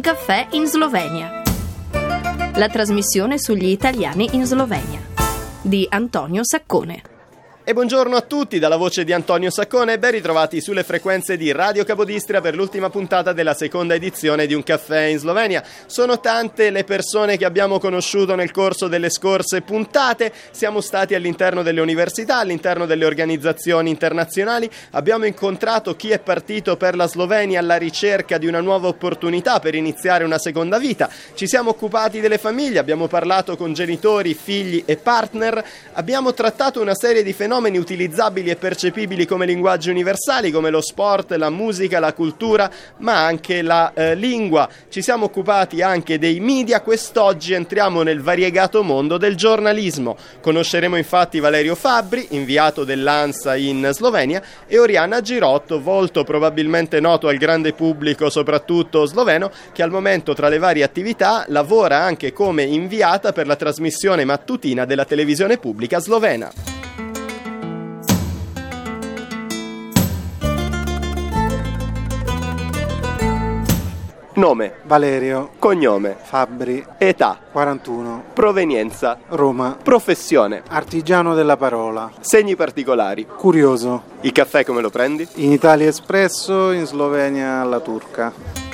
Un caffè in Slovenia. La trasmissione sugli italiani in Slovenia di Antonio Saccone. E buongiorno a tutti dalla voce di Antonio Saccone ben ritrovati sulle frequenze di Radio Capodistria per l'ultima puntata della seconda edizione di Un caffè in Slovenia. Sono tante le persone che abbiamo conosciuto nel corso delle scorse puntate, siamo stati all'interno delle università, all'interno delle organizzazioni internazionali, abbiamo incontrato chi è partito per la Slovenia alla ricerca di una nuova opportunità per iniziare una seconda vita, ci siamo occupati delle famiglie, abbiamo parlato con genitori, figli e partner, abbiamo trattato una serie di fenomeni fenomeni utilizzabili e percepibili come linguaggi universali, come lo sport, la musica, la cultura, ma anche la eh, lingua. Ci siamo occupati anche dei media, quest'oggi entriamo nel variegato mondo del giornalismo. Conosceremo infatti Valerio Fabbri, inviato dell'ANSA in Slovenia, e Oriana Girotto, volto probabilmente noto al grande pubblico, soprattutto sloveno, che al momento tra le varie attività lavora anche come inviata per la trasmissione mattutina della televisione pubblica slovena. Nome. Valerio. Cognome. Fabbri. Età. 41. Provenienza. Roma. Professione. Artigiano della parola. Segni particolari. Curioso. Il caffè come lo prendi? In Italia espresso, in Slovenia alla turca.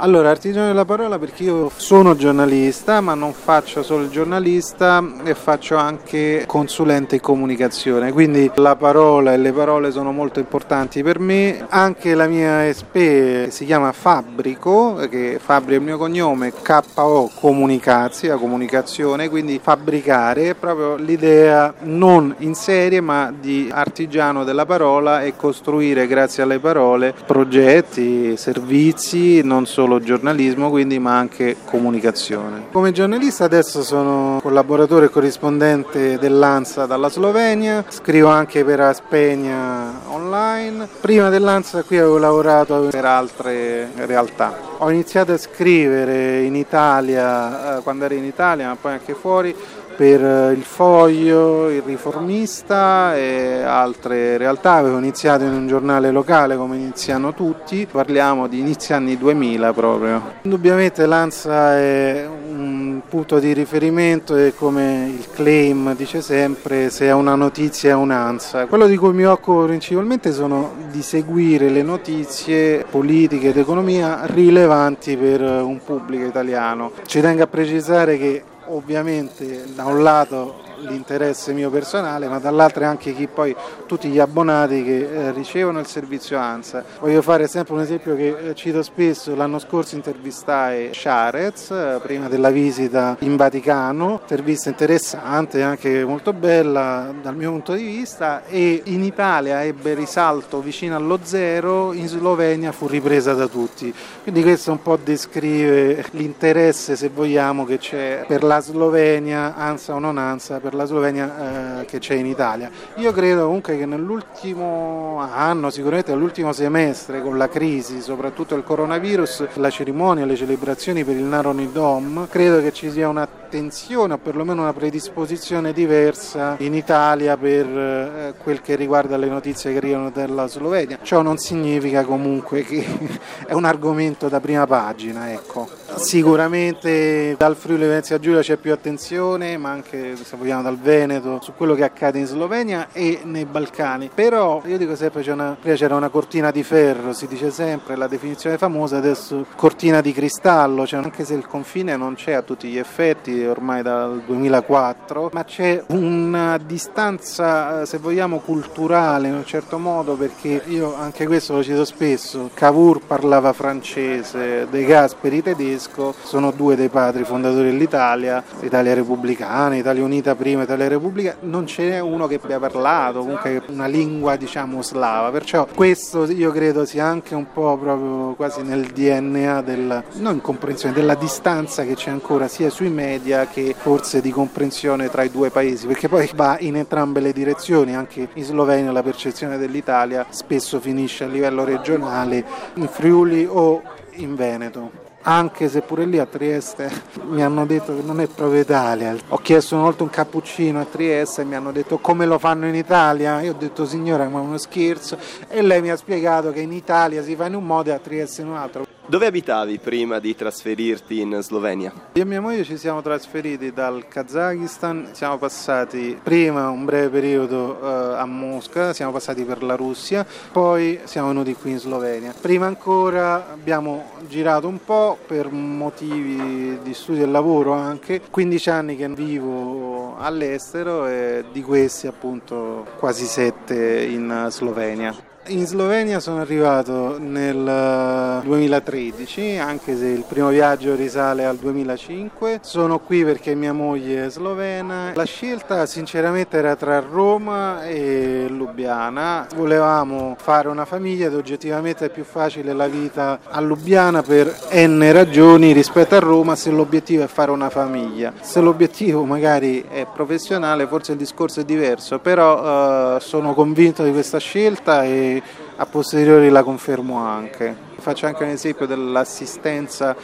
Allora, artigiano della parola perché io sono giornalista, ma non faccio solo il giornalista e faccio anche consulente in comunicazione, quindi la parola e le parole sono molto importanti per me. Anche la mia SP che si chiama Fabbrico, che Fabri è il mio cognome, KO Comunicazia, comunicazione, quindi fabbricare è proprio l'idea non in serie ma di artigiano della parola e costruire grazie alle parole progetti, servizi, non solo solo giornalismo quindi ma anche comunicazione. Come giornalista adesso sono collaboratore e corrispondente dell'ANSA dalla Slovenia, scrivo anche per Aspegna online. Prima dell'ANSA qui avevo lavorato per altre realtà. Ho iniziato a scrivere in Italia, eh, quando ero in Italia ma poi anche fuori, per eh, il Foglio, il Riformista e altre realtà. Avevo iniziato in un giornale locale come iniziano tutti, parliamo di inizio anni 2000 proprio. Indubbiamente l'ANSA è un punto di riferimento e come il claim dice sempre se è una notizia è un'ANSA. Quello di cui mi occupo principalmente sono di seguire le notizie politiche ed economia rilevanti per un pubblico italiano. Ci tengo a precisare che ovviamente da un lato l'interesse mio personale, ma dall'altro anche chi poi tutti gli abbonati che eh, ricevono il servizio ANSA. Voglio fare sempre un esempio che eh, cito spesso, l'anno scorso intervistai Sharez eh, prima della visita in Vaticano, intervista interessante, anche molto bella dal mio punto di vista e in Italia ebbe risalto vicino allo zero, in Slovenia fu ripresa da tutti. Quindi questo un po' descrive l'interesse, se vogliamo, che c'è per la Slovenia, ANSA o non ANSA, per la Slovenia eh, che c'è in Italia. Io credo comunque che nell'ultimo anno, sicuramente nell'ultimo semestre, con la crisi, soprattutto il coronavirus, la cerimonia, le celebrazioni per il Naroni Dom, credo che ci sia un'attenzione o perlomeno una predisposizione diversa in Italia per eh, quel che riguarda le notizie che arrivano dalla Slovenia. Ciò non significa comunque che è un argomento da prima pagina, ecco. Sicuramente dal Friuli Venezia Giulia c'è più attenzione, ma anche se vogliamo dal Veneto, su quello che accade in Slovenia e nei Balcani. Però io dico sempre, una, prima c'era una cortina di ferro, si dice sempre, la definizione famosa, adesso cortina di cristallo, cioè anche se il confine non c'è a tutti gli effetti ormai dal 2004, ma c'è una distanza, se vogliamo, culturale in un certo modo, perché io anche questo lo cito spesso, Cavour parlava francese, De Gasperi tedesco, sono due dei padri fondatori dell'Italia, Italia repubblicana, Italia unita prima, Italia Repubblica, non ce n'è uno che abbia parlato, comunque una lingua diciamo slava, perciò questo io credo sia anche un po' proprio quasi nel DNA della, non comprensione, della distanza che c'è ancora sia sui media che forse di comprensione tra i due paesi, perché poi va in entrambe le direzioni, anche in Slovenia la percezione dell'Italia spesso finisce a livello regionale, in Friuli o in Veneto. Anche se pure lì a Trieste mi hanno detto che non è proprio Italia. Ho chiesto una volta un cappuccino a Trieste e mi hanno detto come lo fanno in Italia. Io ho detto signora ma è uno scherzo e lei mi ha spiegato che in Italia si fa in un modo e a Trieste in un altro. Dove abitavi prima di trasferirti in Slovenia? Io e mia moglie ci siamo trasferiti dal Kazakistan, siamo passati prima un breve periodo eh, a Mosca, siamo passati per la Russia, poi siamo venuti qui in Slovenia. Prima ancora abbiamo girato un po' per motivi di studio e lavoro anche, 15 anni che vivo all'estero e di questi appunto quasi 7 in Slovenia. In Slovenia sono arrivato nel 2013, eh, anche se il primo viaggio risale al 2005. Sono qui perché mia moglie è slovena. La scelta sinceramente era tra Roma e Lubiana. Volevamo fare una famiglia ed oggettivamente è più facile la vita a Lubiana per n ragioni rispetto a Roma se l'obiettivo è fare una famiglia. Se l'obiettivo magari è professionale forse il discorso è diverso, però eh, sono convinto di questa scelta e a posteriori la confermo anche. Faccio anche un esempio dell'assistenza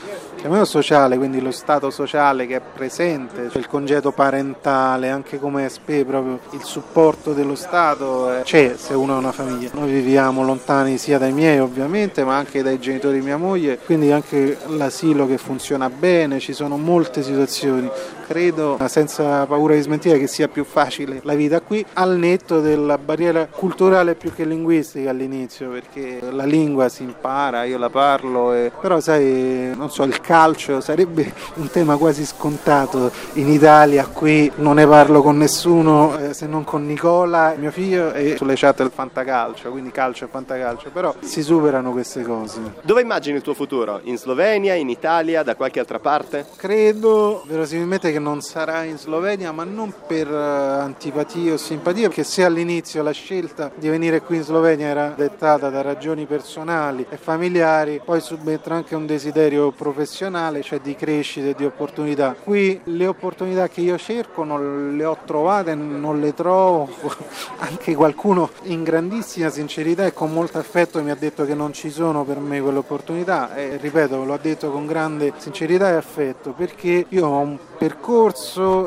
chiamiamolo sociale, quindi lo stato sociale che è presente, cioè il congedo parentale, anche come SPE, proprio il supporto dello Stato eh, c'è se uno ha una famiglia. Noi viviamo lontani sia dai miei ovviamente, ma anche dai genitori di mia moglie, quindi anche l'asilo che funziona bene, ci sono molte situazioni. Credo, senza paura di smentire, che sia più facile la vita qui, al netto della barriera culturale più che linguistica all'inizio, perché la lingua si impara, io la parlo, e... però sai, non so, il calcio sarebbe un tema quasi scontato in Italia, qui non ne parlo con nessuno eh, se non con Nicola, mio figlio, e sulle chat del fantacalcio, quindi calcio e fantacalcio, però si superano queste cose. Dove immagini il tuo futuro? In Slovenia, in Italia, da qualche altra parte? Credo verosimilmente che non sarà in Slovenia, ma non per uh, antipatia o simpatia, perché se all'inizio la scelta di venire qui in Slovenia era dettata da ragioni personali e familiari, poi subentra anche un desiderio professionale, cioè di crescita e di opportunità. Qui le opportunità che io cerco non le ho trovate, non le trovo, anche qualcuno in grandissima sincerità e con molto affetto mi ha detto che non ci sono per me quelle opportunità e ripeto, lo ha detto con grande sincerità e affetto perché io ho un percorso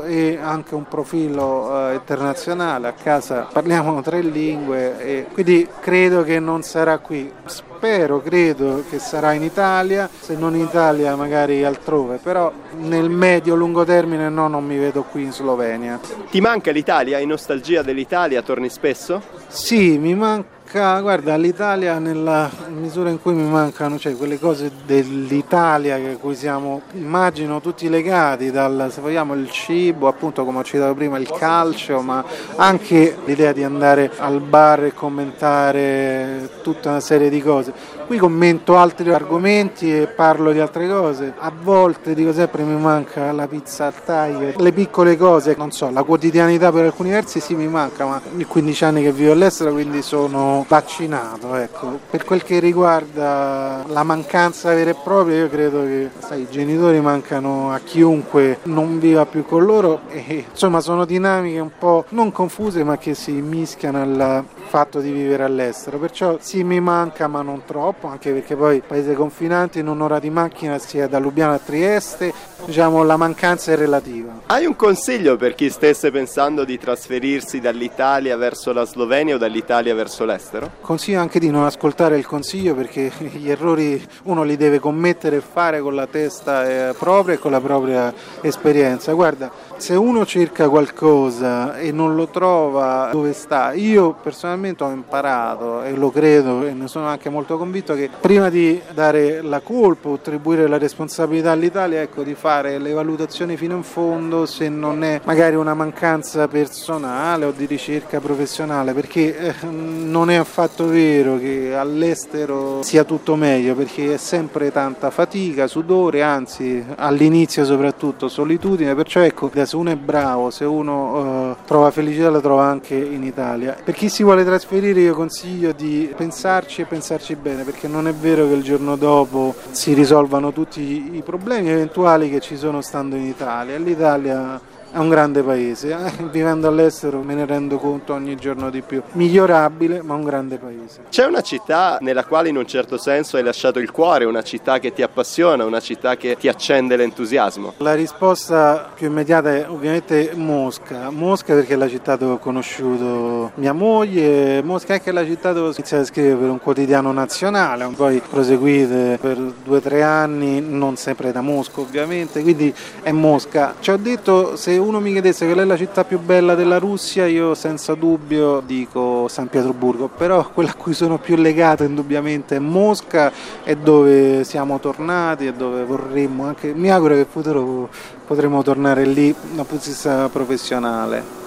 e anche un profilo eh, internazionale, a casa parliamo tre lingue e quindi credo che non sarà qui. Spero, credo che sarà in Italia, se non in Italia magari altrove, però nel medio-lungo termine no, non mi vedo qui in Slovenia. Ti manca l'Italia? Hai nostalgia dell'Italia? Torni spesso? Sì, mi manca guarda, l'Italia nella misura in cui mi mancano, cioè quelle cose dell'Italia a cui siamo, immagino, tutti legati, dal, se vogliamo, il cibo, appunto come ho citato prima, il calcio, ma anche l'idea di andare al bar e commentare tutta una serie di cose. Qui commento altri argomenti e parlo di altre cose. A volte, dico sempre, mi manca la pizza al taglio, le piccole cose, non so, la quotidianità per alcuni versi sì mi manca, ma in 15 anni che vivo all'estero, quindi sono vaccinato. Ecco. Per quel che riguarda la mancanza vera e propria, io credo che sai, i genitori mancano a chiunque non viva più con loro e insomma sono dinamiche un po' non confuse ma che si mischiano al fatto di vivere all'estero. Perciò sì mi manca ma non troppo, anche perché poi paese confinante in un'ora di macchina sia da Lubiana a Trieste, diciamo la mancanza è relativa. Hai un consiglio per chi stesse pensando di trasferirsi dall'Italia verso la Slovenia o dall'Italia verso l'estero? Consiglio anche di non ascoltare il consiglio perché gli errori uno li deve commettere e fare con la testa eh, propria e con la propria esperienza. Guarda, se uno cerca qualcosa e non lo trova dove sta, io personalmente ho imparato e lo credo e ne sono anche molto convinto che prima di dare la colpa o attribuire la responsabilità all'Italia, ecco, di fare le valutazioni fino in fondo se non è magari una mancanza personale o di ricerca professionale, perché eh, non è affatto vero che all'estero sia tutto meglio perché è sempre tanta fatica, sudore, anzi all'inizio soprattutto solitudine, perciò ecco, se uno è bravo, se uno uh, trova felicità la trova anche in Italia. Per chi si vuole trasferire io consiglio di pensarci e pensarci bene perché non è vero che il giorno dopo si risolvano tutti i problemi eventuali che ci sono stando in Italia. L'Italia è un grande paese, eh? vivendo all'estero me ne rendo conto ogni giorno di più. Migliorabile, ma un grande paese. C'è una città nella quale in un certo senso hai lasciato il cuore, una città che ti appassiona, una città che ti accende l'entusiasmo? La risposta più immediata è ovviamente Mosca. Mosca perché è la città dove ho conosciuto mia moglie, Mosca è anche la città dove ho iniziato a scrivere per un quotidiano nazionale, poi proseguite per due o tre anni, non sempre da Mosca ovviamente, quindi è Mosca. Ci ho detto se uno mi chiedesse qual è la città più bella della Russia, io senza dubbio dico San Pietroburgo, però quella a cui sono più legato indubbiamente è Mosca, è dove siamo tornati e dove vorremmo anche, mi auguro che in futuro potremo tornare lì dal punto di vista professionale.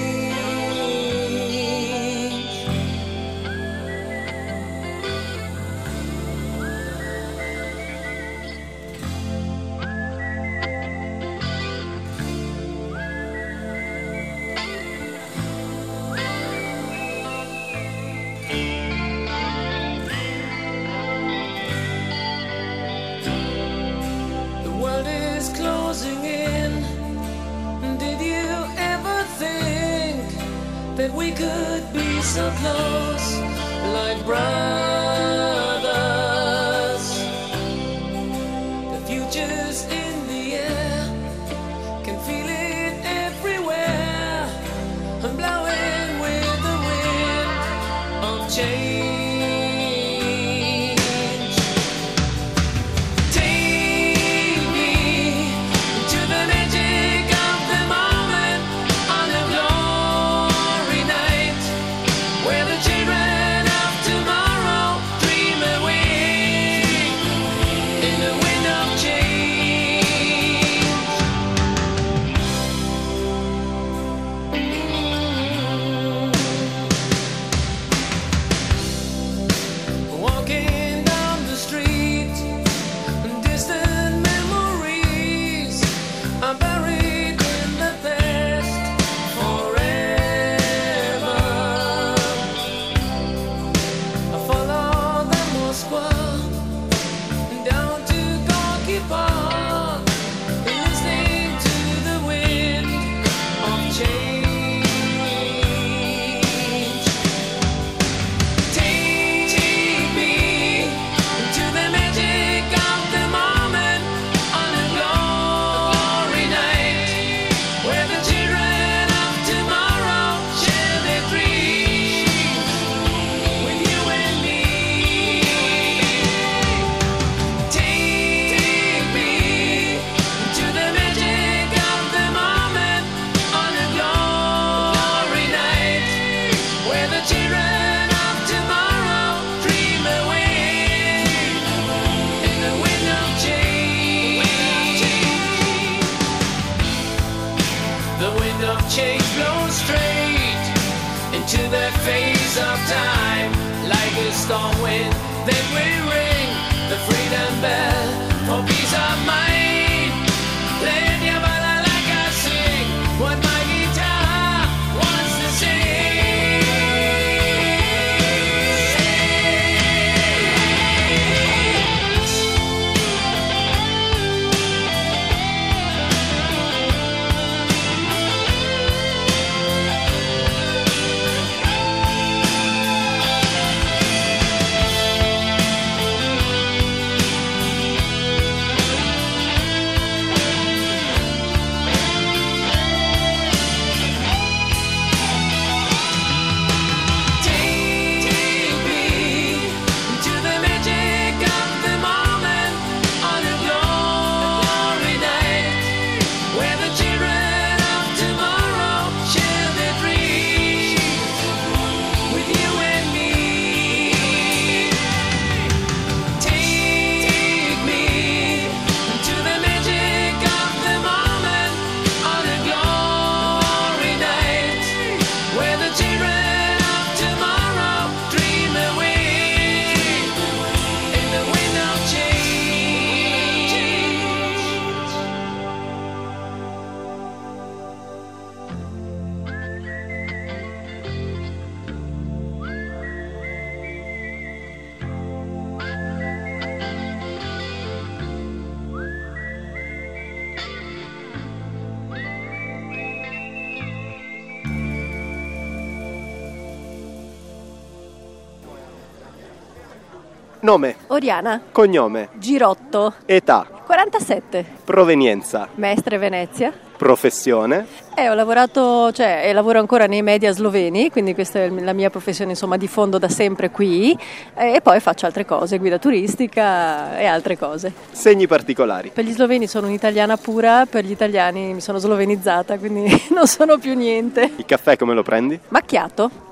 That we could be so close, like brothers. again. Nome, Oriana, cognome, Girotto, età, 47, provenienza, Mestre Venezia. professione. E ho lavorato, cioè, e lavoro ancora nei media sloveni, quindi questa è la mia professione insomma di fondo da sempre qui e poi faccio altre cose, guida turistica e altre cose. Segni particolari. Per gli sloveni sono un'italiana pura, per gli italiani mi sono slovenizzata, quindi non sono più niente. Il caffè come lo prendi? Macchiato?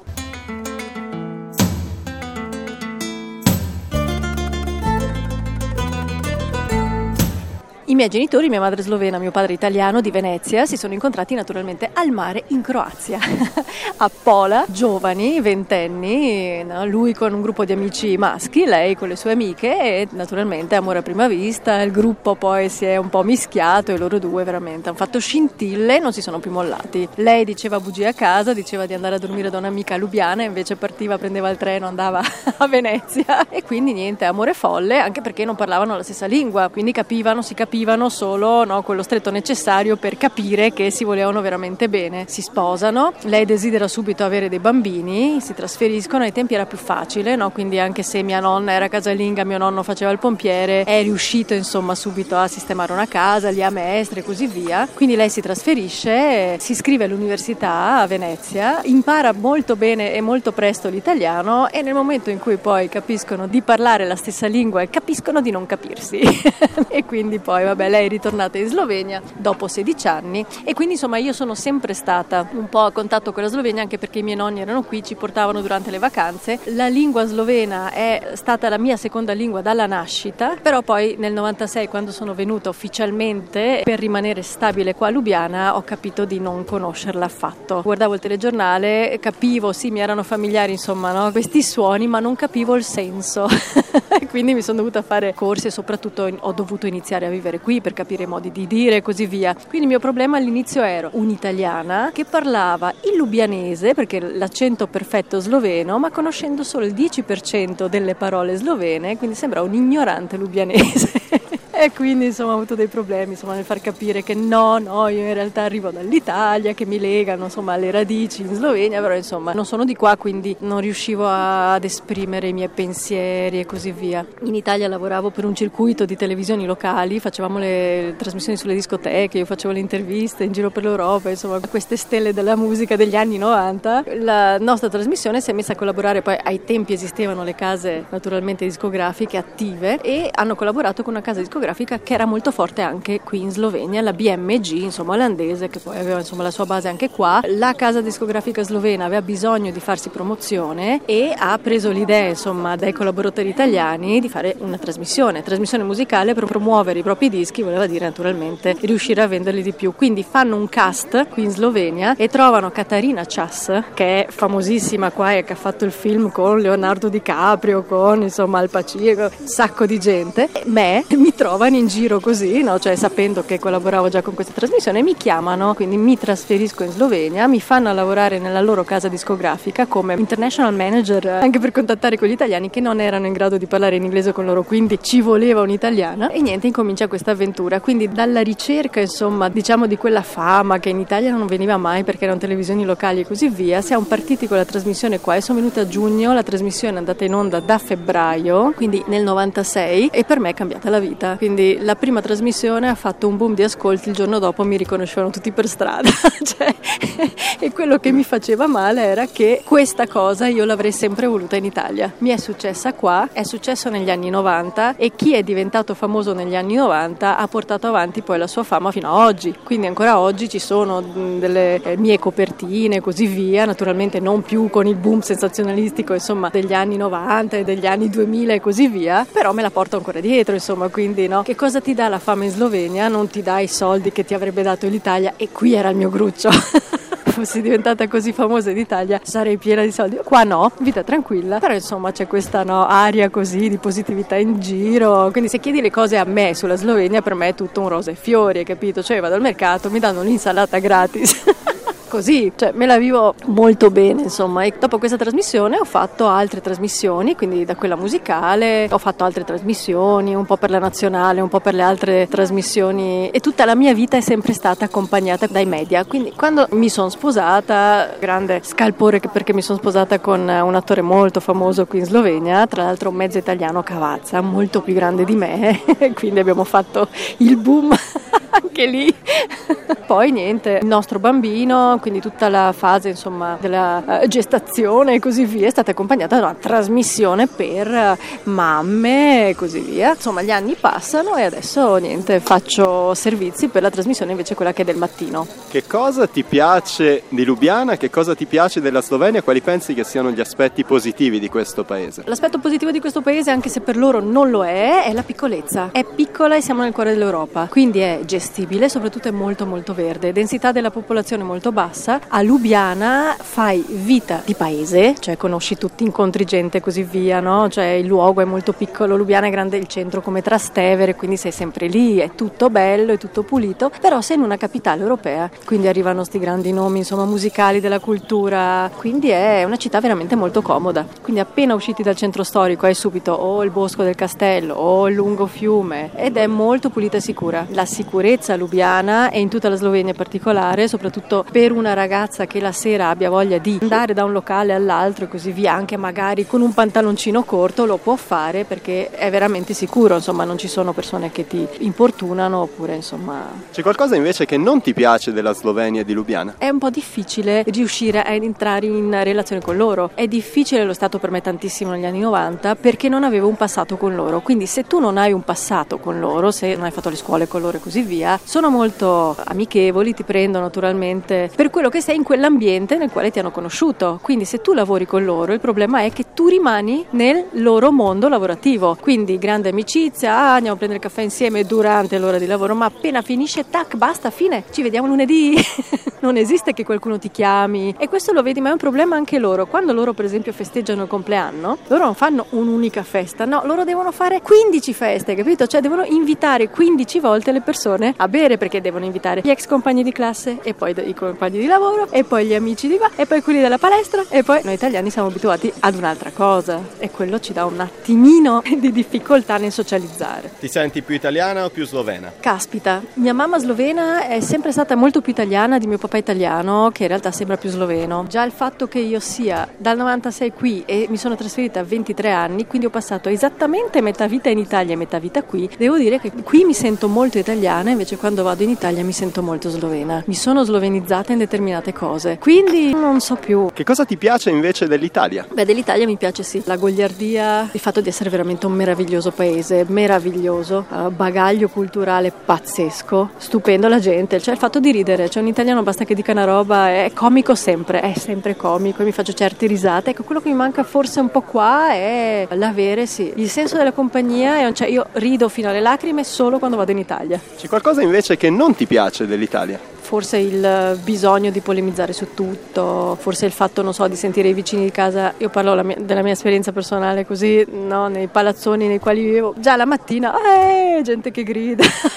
Miei genitori, mia madre slovena, mio padre italiano di Venezia, si sono incontrati naturalmente al mare in Croazia, a Pola, giovani, ventenni, no? lui con un gruppo di amici maschi, lei con le sue amiche e naturalmente amore a prima vista, il gruppo poi si è un po' mischiato e loro due veramente hanno fatto scintille e non si sono più mollati. Lei diceva bugie a casa, diceva di andare a dormire da un'amica a Lubiana, invece partiva, prendeva il treno, andava a Venezia e quindi niente, amore folle, anche perché non parlavano la stessa lingua, quindi capivano, si capivano solo no, quello stretto necessario per capire che si volevano veramente bene. Si sposano, lei desidera subito avere dei bambini, si trasferiscono, ai tempi era più facile, no? quindi anche se mia nonna era casalinga, mio nonno faceva il pompiere, è riuscito insomma subito a sistemare una casa, a Mestre e così via. Quindi lei si trasferisce, si iscrive all'università a Venezia, impara molto bene e molto presto l'italiano e nel momento in cui poi capiscono di parlare la stessa lingua e capiscono di non capirsi. e quindi poi vabbè lei è ritornata in Slovenia dopo 16 anni e quindi insomma io sono sempre stata un po' a contatto con la Slovenia anche perché i miei nonni erano qui, ci portavano durante le vacanze. La lingua slovena è stata la mia seconda lingua dalla nascita, però poi nel 96 quando sono venuta ufficialmente per rimanere stabile qua a Lubiana ho capito di non conoscerla affatto. Guardavo il telegiornale, capivo, sì mi erano familiari insomma no? questi suoni ma non capivo il senso. quindi mi sono dovuta fare corsi e soprattutto ho dovuto iniziare a vivere qui per capire i modi di dire e così via. Quindi il mio problema all'inizio era un'italiana che parlava il lubianese, perché l'accento perfetto sloveno, ma conoscendo solo il 10% delle parole slovene, quindi sembra un ignorante lubianese. E quindi insomma ho avuto dei problemi insomma, nel far capire che no, no, io in realtà arrivo dall'Italia, che mi legano insomma alle radici in Slovenia, però insomma non sono di qua, quindi non riuscivo a, ad esprimere i miei pensieri e così via. In Italia lavoravo per un circuito di televisioni locali, facevamo le trasmissioni sulle discoteche, io facevo le interviste in giro per l'Europa, insomma queste stelle della musica degli anni 90. La nostra trasmissione si è messa a collaborare, poi ai tempi esistevano le case naturalmente discografiche attive e hanno collaborato con una casa discografica che era molto forte anche qui in Slovenia, la BMG, insomma olandese, che poi aveva insomma, la sua base anche qua. La casa discografica slovena aveva bisogno di farsi promozione e ha preso l'idea insomma dai collaboratori italiani di fare una trasmissione, trasmissione musicale per promuovere i propri dischi, voleva dire naturalmente riuscire a venderli di più. Quindi fanno un cast qui in Slovenia e trovano Katarina Chas, che è famosissima qua e che ha fatto il film con Leonardo DiCaprio, con insomma Al Pacino, un sacco di gente. Me mi trovano in giro così, no? cioè sapendo che collaboravo già con questa trasmissione, mi chiamano, quindi mi trasferisco in Slovenia, mi fanno lavorare nella loro casa discografica come international manager, anche per contattare quegli italiani che non erano in grado di parlare in inglese con loro, quindi ci voleva un'italiana e niente, incomincia questa avventura. Quindi dalla ricerca, insomma, diciamo di quella fama che in Italia non veniva mai perché erano televisioni locali e così via, siamo partiti con la trasmissione qua e sono venuta a giugno, la trasmissione è andata in onda da febbraio, quindi nel 96 e per me è cambiata la vita. Quindi la prima trasmissione ha fatto un boom di ascolti, il giorno dopo mi riconoscevano tutti per strada. cioè, e quello che mi faceva male era che questa cosa io l'avrei sempre voluta in Italia. Mi è successa qua, è successo negli anni 90 e chi è diventato famoso negli anni 90 ha portato avanti poi la sua fama fino a oggi. Quindi ancora oggi ci sono delle mie copertine e così via, naturalmente non più con il boom sensazionalistico insomma degli anni 90 e degli anni 2000 e così via, però me la porto ancora dietro insomma, quindi no, che cosa ti dà la fama in Slovenia? Non ti dà i soldi che ti avrebbe dato l'Italia e qui era il mio gruccio. fossi diventata così famosa in Italia sarei piena di soldi. Qua no, vita tranquilla, però insomma c'è questa no, aria così di positività in giro. Quindi se chiedi le cose a me sulla Slovenia, per me è tutto un rosa e fiori, capito? Cioè vado al mercato, mi danno un'insalata gratis. così, cioè me la vivo molto bene, insomma. E dopo questa trasmissione ho fatto altre trasmissioni, quindi da quella musicale ho fatto altre trasmissioni, un po' per la nazionale, un po' per le altre trasmissioni e tutta la mia vita è sempre stata accompagnata dai media. Quindi quando mi sono sposata, grande scalpore perché mi sono sposata con un attore molto famoso qui in Slovenia, tra l'altro mezzo italiano Cavazza, molto più grande di me, quindi abbiamo fatto il boom anche lì. Poi niente, il nostro bambino, quindi tutta la fase insomma della eh, gestazione e così via è stata accompagnata da una trasmissione per eh, mamme e così via. Insomma, gli anni passano e adesso niente, faccio servizi per la trasmissione invece quella che è del mattino. Che cosa ti piace di Lubiana? Che cosa ti piace della Slovenia? Quali pensi che siano gli aspetti positivi di questo paese? L'aspetto positivo di questo paese, anche se per loro non lo è, è la piccolezza. È piccola e siamo nel cuore dell'Europa, quindi è gestibile, soprattutto è molto molto verde. Densità della popolazione molto bassa. A Lubiana fai vita di paese, cioè conosci tutti, incontri gente e così via, no? Cioè il luogo è molto piccolo, Lubiana è grande il centro come Trastevere, quindi sei sempre lì, è tutto bello, è tutto pulito, però sei in una capitale europea, quindi arrivano questi grandi nomi, insomma, musicali della cultura, quindi è una città veramente molto comoda. Quindi appena usciti dal centro storico hai subito o il bosco del castello o il lungo fiume ed è molto pulita e sicura. La sicurezza lubiana e in tutta la Slovenia in particolare, soprattutto per una ragazza che la sera abbia voglia di andare da un locale all'altro e così via, anche magari con un pantaloncino corto lo può fare perché è veramente sicuro, insomma non ci sono persone che ti importunano oppure insomma... C'è qualcosa invece che non ti piace della Slovenia e di Lubiana? È un po' difficile riuscire a entrare in relazione con loro, è difficile, lo è stato per me tantissimo negli anni 90 perché non avevo un passato con loro, quindi se tu non hai un passato con loro, se non hai fatto le scuole con loro e così via, sono molto amichevoli, ti prendono naturalmente per quello che sei in quell'ambiente nel quale ti hanno conosciuto. Quindi se tu lavori con loro, il problema è che tu rimani nel loro mondo lavorativo. Quindi grande amicizia, ah, andiamo a prendere il caffè insieme durante l'ora di lavoro, ma appena finisce, tac, basta, fine, ci vediamo lunedì. non esiste che qualcuno ti chiami e questo lo vedi, ma è un problema anche loro. Quando loro per esempio festeggiano il compleanno, loro non fanno un'unica festa, no, loro devono fare 15 feste, capito? Cioè devono invitare 15 volte le persone a bere perché devono invitare gli ex compagni di classe e poi i compagni di lavoro e poi gli amici di qua e poi quelli della palestra e poi noi italiani siamo abituati ad un'altra cosa e quello ci dà un attimino di difficoltà nel socializzare. Ti senti più italiana o più slovena? Caspita, mia mamma slovena è sempre stata molto più italiana di mio papà italiano che in realtà sembra più sloveno. Già il fatto che io sia dal 96 qui e mi sono trasferita a 23 anni, quindi ho passato esattamente metà vita in Italia e metà vita qui, devo dire che qui mi sento molto italiana, invece quando vado in Italia mi sento molto slovena. Mi sono slovenizzata in determinate cose, quindi non so più. Che cosa ti piace invece dell'Italia? Beh, dell'Italia mi piace sì, la gogliardia, il fatto di essere veramente un meraviglioso paese, meraviglioso, uh, bagaglio culturale pazzesco, stupendo la gente, cioè il fatto di ridere, cioè un italiano basta che dica una roba, è comico sempre, è sempre comico e mi faccio certe risate. Ecco, quello che mi manca forse un po' qua è l'avere, sì, il senso della compagnia, cioè io rido fino alle lacrime solo quando vado in Italia. C'è qualcosa invece che non ti piace dell'Italia? Forse il bisogno di polemizzare su tutto, forse il fatto, non so, di sentire i vicini di casa, io parlo mia, della mia esperienza personale così, no, nei palazzoni nei quali vivevo, già la mattina, eh, gente che grida,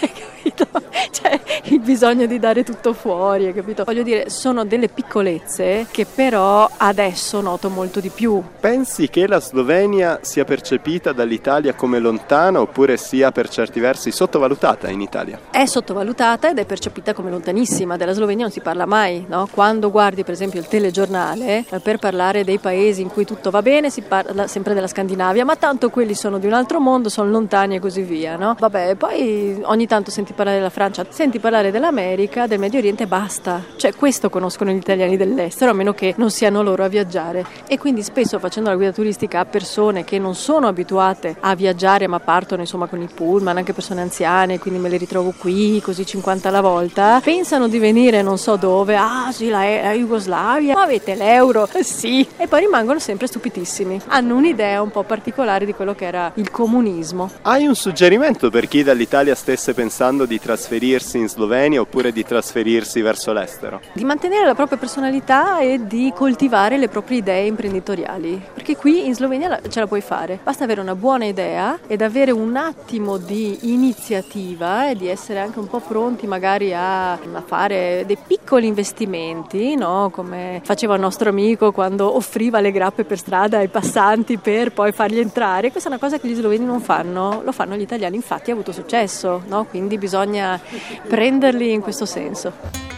capito? Cioè, il bisogno di dare tutto fuori, capito? Voglio dire, sono delle piccolezze che però adesso noto molto di più. Pensi che la Slovenia sia percepita dall'Italia come lontana oppure sia per certi versi sottovalutata in Italia? È sottovalutata ed è percepita come lontanissima, della Slovenia non si parla mai, no? Quando guardi per esempio il telegiornale, eh, per parlare dei paesi in cui tutto va bene si parla sempre della Scandinavia, ma tanto quelli sono di un altro mondo, sono lontani e così via, no? Vabbè, poi ogni tanto senti parlare della Francia, senti parlare dell'America, del Medio Oriente e basta. Cioè questo conoscono gli italiani dell'estero, a meno che non siano loro a viaggiare. E quindi spesso facendo la guida turistica a persone che non sono abituate a viaggiare ma partono insomma con i pullman, anche persone anziane, quindi me le ritrovo qui, così 50 alla volta, pensano di venire non so dove, ah sì la, la Jugoslavia, ma avete l'euro? Sì. E poi rimangono sempre stupidissimi. Hanno un'idea un po' particolare di quello che era il comunismo. Hai un suggerimento per chi dall'Italia stesse pensando di trasferirsi in Slovenia oppure di trasferirsi verso l'estero? Di mantenere la propria personalità e di coltivare le proprie idee imprenditoriali, perché qui in Slovenia ce la puoi fare. Basta avere una buona idea ed avere un attimo di iniziativa e di essere anche un po' pronti magari a, a fare dei piccoli investimenti, no? come faceva il nostro amico quando offriva le grappe per strada ai passanti per poi farli entrare. Questa è una cosa che gli sloveni non fanno, lo fanno gli italiani, infatti ha avuto successo, no? quindi bisogna prenderli in questo senso.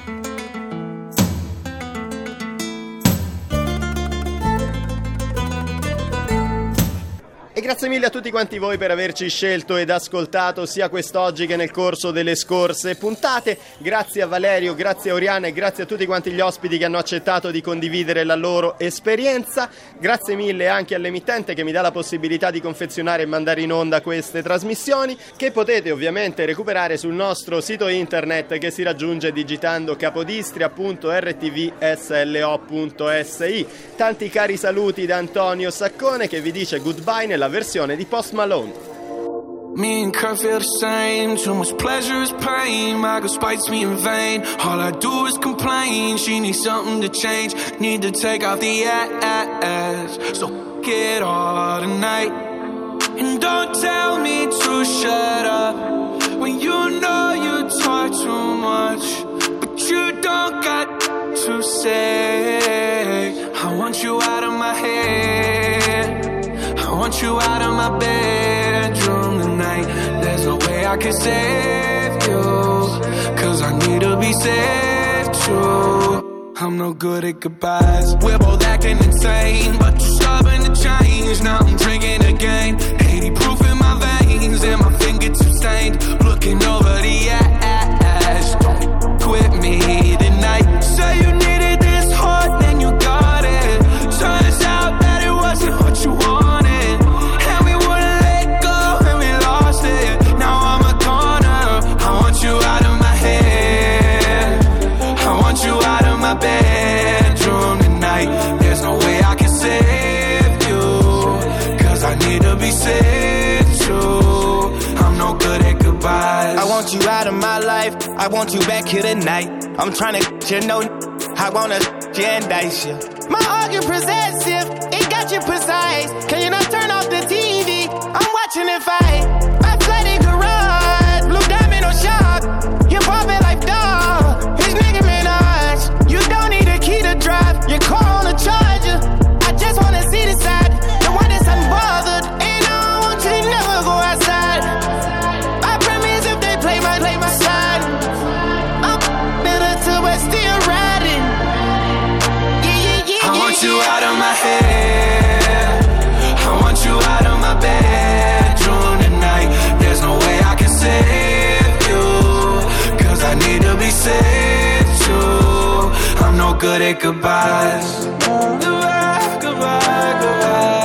Grazie mille a tutti quanti voi per averci scelto ed ascoltato sia quest'oggi che nel corso delle scorse puntate. Grazie a Valerio, grazie a Oriana e grazie a tutti quanti gli ospiti che hanno accettato di condividere la loro esperienza. Grazie mille anche all'emittente che mi dà la possibilità di confezionare e mandare in onda queste trasmissioni che potete ovviamente recuperare sul nostro sito internet che si raggiunge digitando capodistria.rtvslo.si. Tanti cari saluti da Antonio Saccone che vi dice goodbye nella versione di Post Malone. Me and Kurt feel the same. Too much pleasure is pain. My girl spites me in vain. All I do is complain. She needs something to change. Need to take off the ass. So get all tonight. And don't tell me to shut up. When you know you talk too much. But you don't got to say. I want you out of my head. I want you out of my bedroom tonight. There's no way I can save you. Cause I need to be saved too. I'm no good at goodbyes. We're both acting insane, but you're stubborn to change. Now I'm drinking again. 80 proof in my veins, and my fingertips stained. Looking over the ash. Don't quit me tonight. Say you I want you back here tonight. I'm trying to you know. I wanna you and dice you. My you possessive. It got you precise. Can you not turn off the TV? I'm watching it fight. Good at goodbyes. Goodbye, goodbye, goodbye.